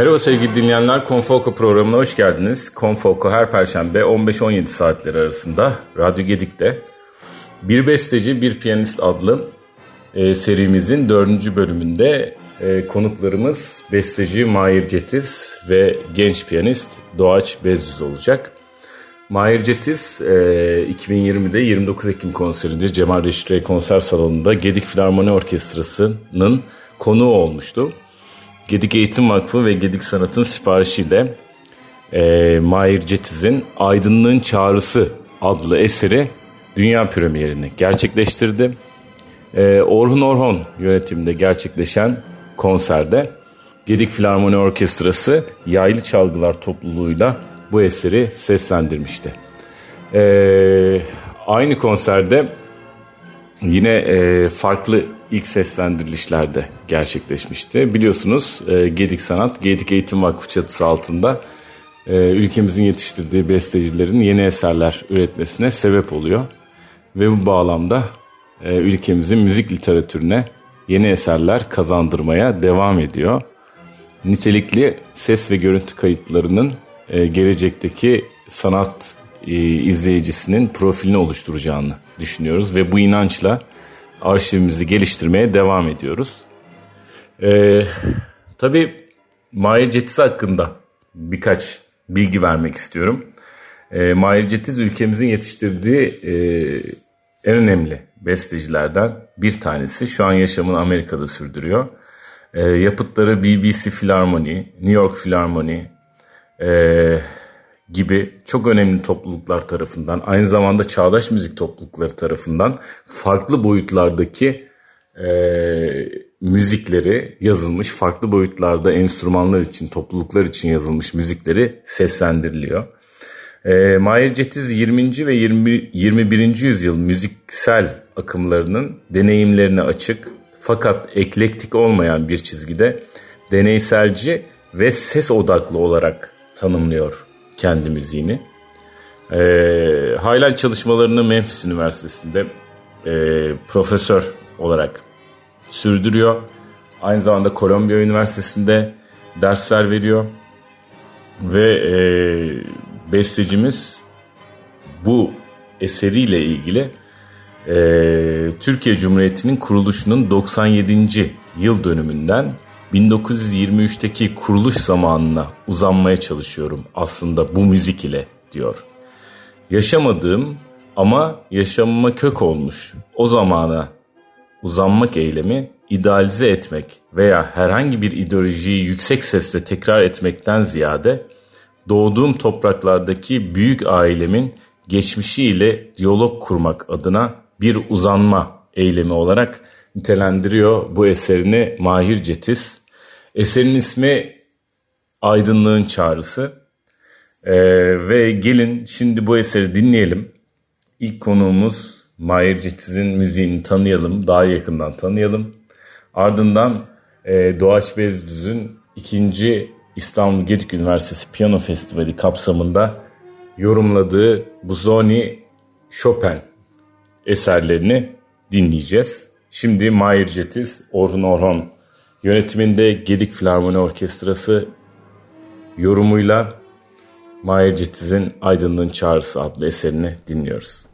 Merhaba sevgili dinleyenler, Konfolko programına hoş geldiniz. Konfolko her perşembe 15-17 saatleri arasında Radyo Gedik'te Bir Besteci Bir Piyanist adlı e, serimizin dördüncü bölümünde e, konuklarımız besteci Mahir Cetiz ve genç piyanist Doğaç Bezdüz olacak. Mahir Cetiz e, 2020'de 29 Ekim konserinde Cemal Reşit konser salonunda Gedik Filarmoni Orkestrası'nın konuğu olmuştu. Gedik Eğitim Vakfı ve Gedik Sanat'ın siparişiyle e, Mahir Cetiz'in Aydınlığın Çağrısı adlı eseri dünya premierini gerçekleştirdi. E, Orhun Orhon yönetiminde gerçekleşen konserde Gedik Filarmoni Orkestrası yaylı çalgılar topluluğuyla bu eseri seslendirmişti. E, aynı konserde yine e, farklı ilk seslendirilişlerde gerçekleşmişti. Biliyorsunuz e, Gedik Sanat, Gedik Eğitim Vakfı çatısı altında e, ülkemizin yetiştirdiği bestecilerin yeni eserler üretmesine sebep oluyor. Ve bu bağlamda e, ülkemizin müzik literatürüne yeni eserler kazandırmaya devam ediyor. Nitelikli ses ve görüntü kayıtlarının e, gelecekteki sanat e, izleyicisinin profilini oluşturacağını düşünüyoruz ve bu inançla arşivimizi geliştirmeye devam ediyoruz. Ee, tabii Mahir Cetiz hakkında birkaç bilgi vermek istiyorum. Ee, Mahir Cetiz ülkemizin yetiştirdiği e, en önemli bestecilerden bir tanesi. Şu an yaşamını Amerika'da sürdürüyor. E, yapıtları BBC Filarmoni, New York Filarmoni e, gibi çok önemli topluluklar tarafından, aynı zamanda çağdaş müzik toplulukları tarafından farklı boyutlardaki e, müzikleri yazılmış, farklı boyutlarda enstrümanlar için, topluluklar için yazılmış müzikleri seslendiriliyor. E, Mahir Cetiz 20. ve 20, 21. yüzyıl müziksel akımlarının deneyimlerine açık fakat eklektik olmayan bir çizgide deneyselci ve ses odaklı olarak tanımlıyor kendi müziğini. E, Highlight çalışmalarını Memphis Üniversitesi'nde e, profesör olarak sürdürüyor. Aynı zamanda Columbia Üniversitesi'nde dersler veriyor. Ve e, bestecimiz bu eseriyle ilgili e, Türkiye Cumhuriyeti'nin kuruluşunun 97. yıl dönümünden 1923'teki kuruluş zamanına uzanmaya çalışıyorum aslında bu müzik ile diyor. Yaşamadığım ama yaşamıma kök olmuş o zamana uzanmak eylemi idealize etmek veya herhangi bir ideolojiyi yüksek sesle tekrar etmekten ziyade doğduğum topraklardaki büyük ailemin geçmişiyle diyalog kurmak adına bir uzanma eylemi olarak nitelendiriyor bu eserini Mahir Cetis. Eserin ismi Aydınlığın Çağrısı. Ee, ve gelin şimdi bu eseri dinleyelim. İlk konuğumuz Mahir Cetiz'in müziğini tanıyalım, daha yakından tanıyalım. Ardından e, Doğaç Bezdüz'ün ikinci İstanbul Gedik Üniversitesi Piyano Festivali kapsamında yorumladığı Buzoni Chopin eserlerini dinleyeceğiz. Şimdi Mahir Cetiz, Orhun Orhon yönetiminde Gedik Filarmoni Orkestrası yorumuyla Mahir Cetiz'in Aydınlığın Çağrısı adlı eserini dinliyoruz.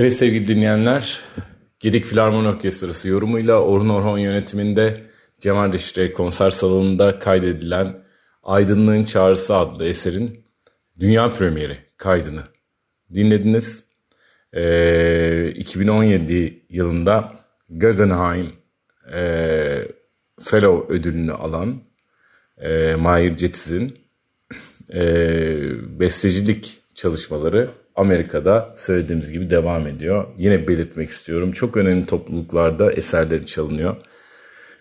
Evet sevgili dinleyenler, Gedik Filarmoni Orkestrası yorumuyla Orhun Orhon yönetiminde Cemal Reşit'e konser salonunda kaydedilen Aydınlığın Çağrısı adlı eserin dünya premieri kaydını dinlediniz. Ee, 2017 yılında Guggenheim e, Fellow ödülünü alan e, Mahir Cetiz'in e, bestecilik çalışmaları Amerika'da söylediğimiz gibi devam ediyor. Yine belirtmek istiyorum. Çok önemli topluluklarda eserleri çalınıyor.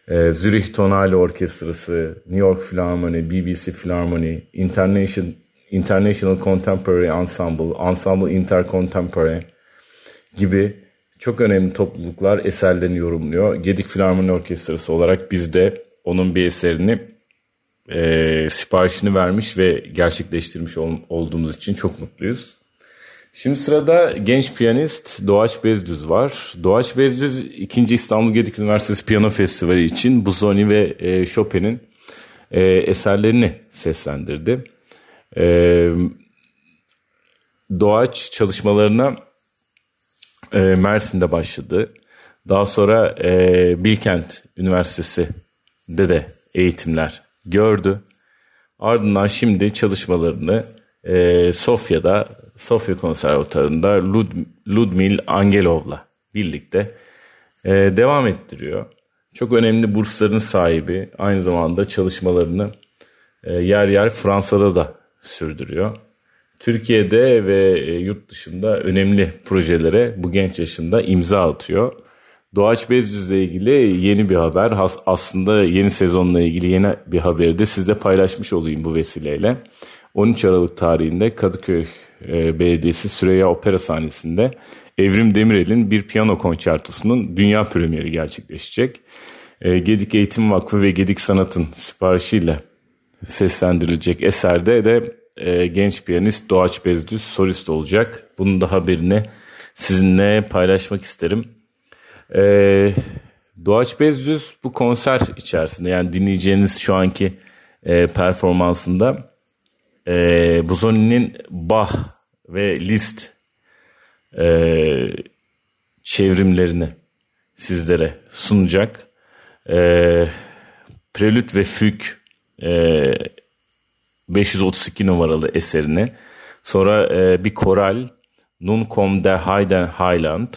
Ee, Zürich Tonale Orkestrası, New York Philharmony, BBC Philharmony, International, International Contemporary Ensemble, Ensemble Intercontemporary gibi çok önemli topluluklar eserlerini yorumluyor. Gedik Filarmoni Orkestrası olarak biz de onun bir eserini e, siparişini vermiş ve gerçekleştirmiş ol, olduğumuz için çok mutluyuz. Şimdi sırada genç piyanist Doğaç Bezdüz var. Doğaç Bezdüz 2. İstanbul Gedik Üniversitesi Piyano Festivali için Busoni ve e, Chopin'in e, eserlerini seslendirdi. E, Doğaç çalışmalarına e, Mersin'de başladı. Daha sonra e, Bilkent Üniversitesi'de de eğitimler gördü. Ardından şimdi çalışmalarını e, Sofya'da Sofya Konservatuarı'nda Lud, Ludmil Angelov'la birlikte e, devam ettiriyor. Çok önemli bursların sahibi. Aynı zamanda çalışmalarını e, yer yer Fransa'da da sürdürüyor. Türkiye'de ve e, yurt dışında önemli projelere bu genç yaşında imza atıyor. Doğaç Bezdüz'le ilgili yeni bir haber. Aslında yeni sezonla ilgili yeni bir haberi de sizle paylaşmış olayım bu vesileyle. 13 Aralık tarihinde Kadıköy e, Belediyesi Süreyya Opera sahnesinde Evrim Demirel'in bir piyano konçertosunun dünya premieri gerçekleşecek. E, Gedik Eğitim Vakfı ve Gedik Sanat'ın siparişiyle seslendirilecek eserde de e, genç piyanist Doğaç Bezdüz solist olacak. Bunun da haberini sizinle paylaşmak isterim. E, Doğaç Bezdüz bu konser içerisinde yani dinleyeceğiniz şu anki e, performansında e, Busoni'nin Bach ve Liszt e, çevrimlerini sizlere sunacak. E, Prelüt ve Füg e, 532 numaralı eserini sonra e, bir koral Nun kom der Heiden Highland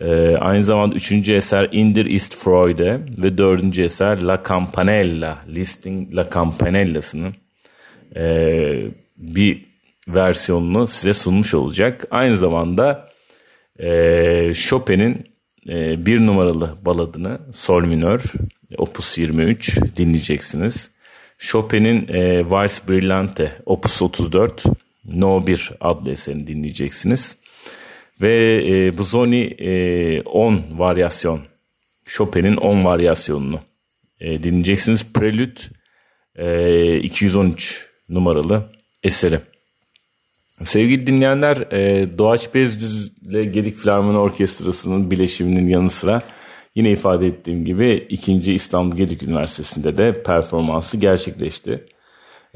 e, aynı zamanda üçüncü eser Indir ist Freude ve dördüncü eser La Campanella Listing La Campanella'sının e, bir versiyonunu size sunmuş olacak. Aynı zamanda e, Chopin'in e, bir numaralı baladını Sol minör Opus 23 dinleyeceksiniz. Chopin'in e, Vals Brillante Opus 34 No 1 adlı eserini dinleyeceksiniz. Ve e, Busoni e, 10 varyasyon Chopin'in 10 varyasyonunu e, dinleyeceksiniz. Prelüt e, 213 numaralı eseri. Sevgili dinleyenler, e, Doğaç Bezdüz ile Gedik Filarmoni Orkestrası'nın bileşiminin yanı sıra yine ifade ettiğim gibi 2. İstanbul Gedik Üniversitesi'nde de performansı gerçekleşti.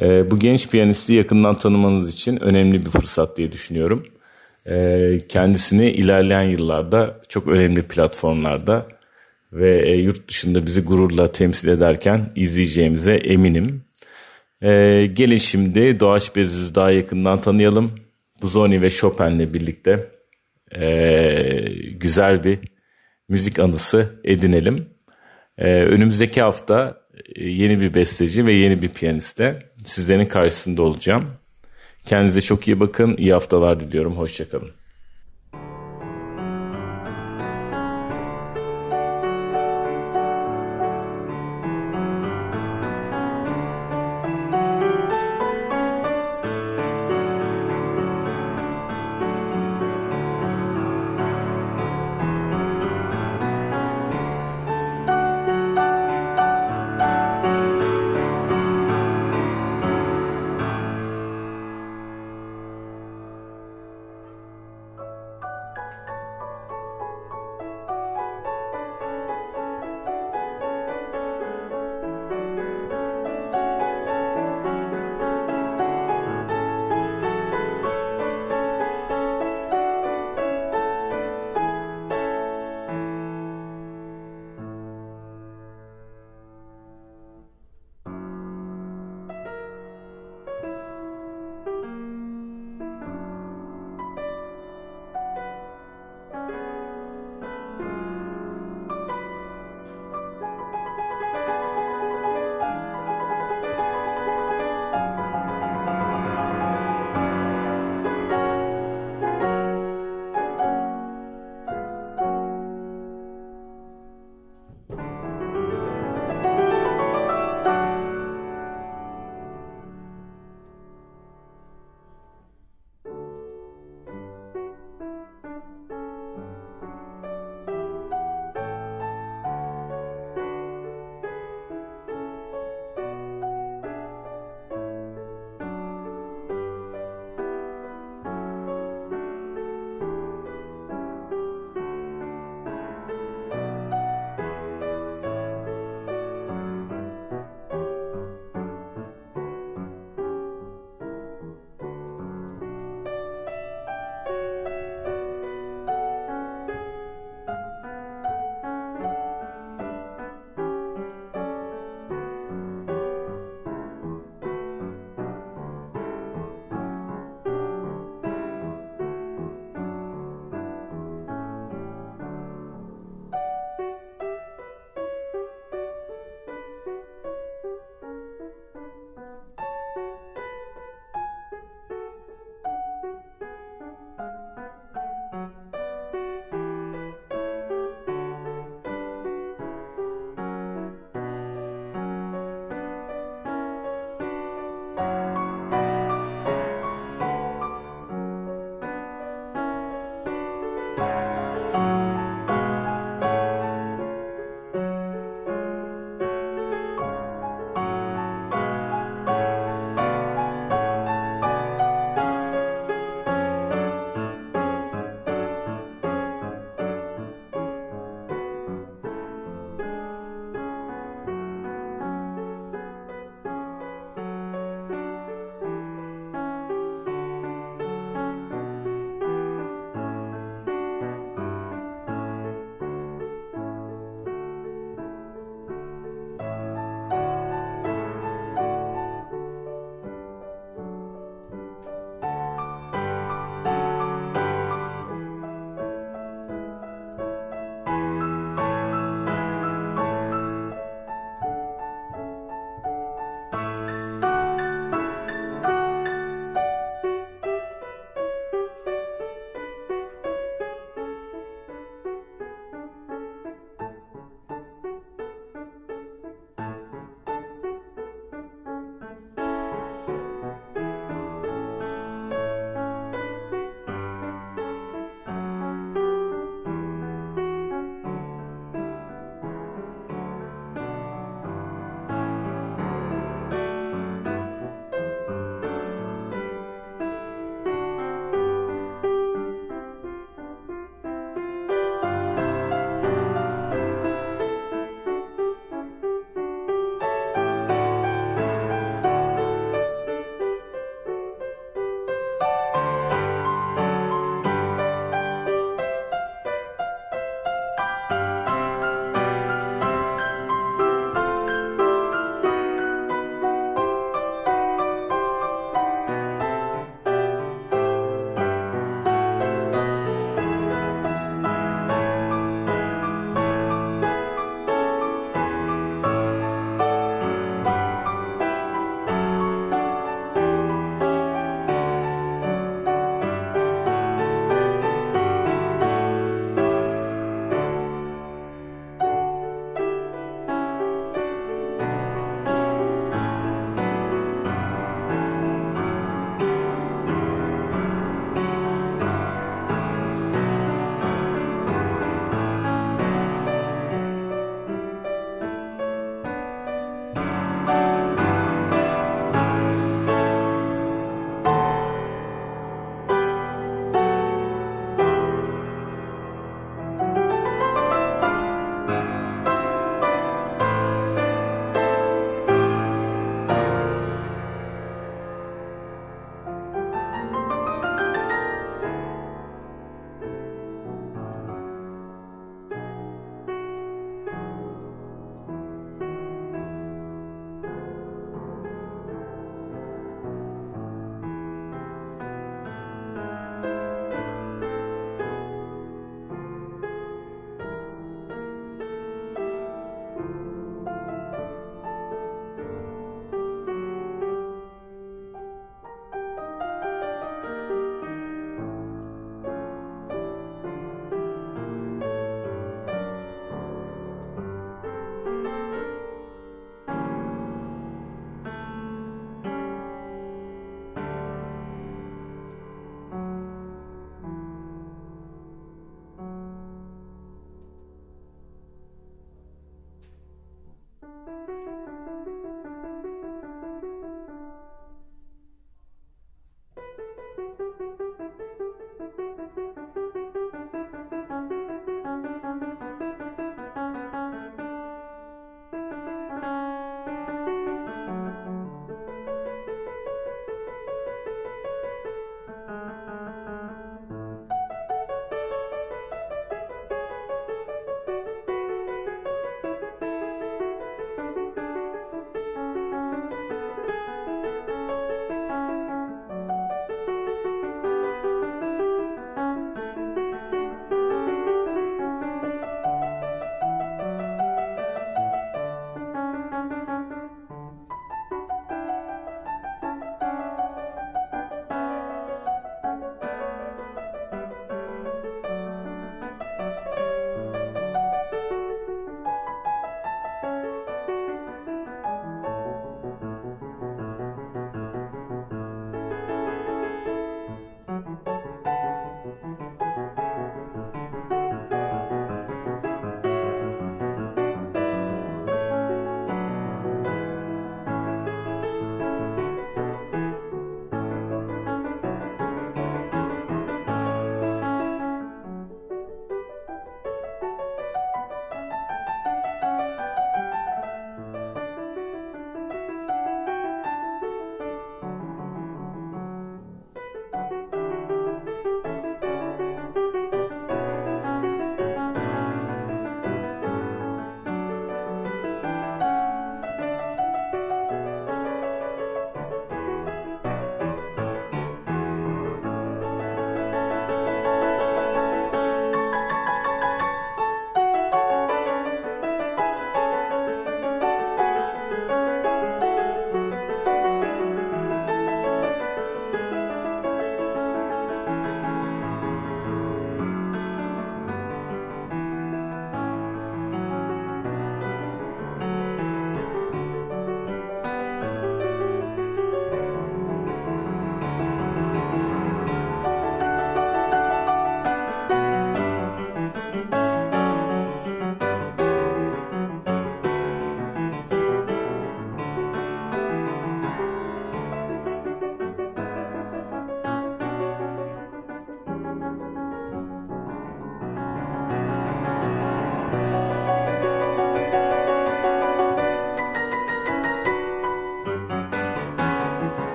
E, bu genç piyanisti yakından tanımanız için önemli bir fırsat diye düşünüyorum. E, kendisini ilerleyen yıllarda çok önemli platformlarda ve yurt dışında bizi gururla temsil ederken izleyeceğimize eminim. Ee, gelin şimdi Doğaç Bezüz'ü daha yakından tanıyalım. Buzoni ve Chopin'le birlikte ee, güzel bir müzik anısı edinelim. Ee, önümüzdeki hafta e, yeni bir besteci ve yeni bir piyaniste sizlerin karşısında olacağım. Kendinize çok iyi bakın. İyi haftalar diliyorum. Hoşçakalın.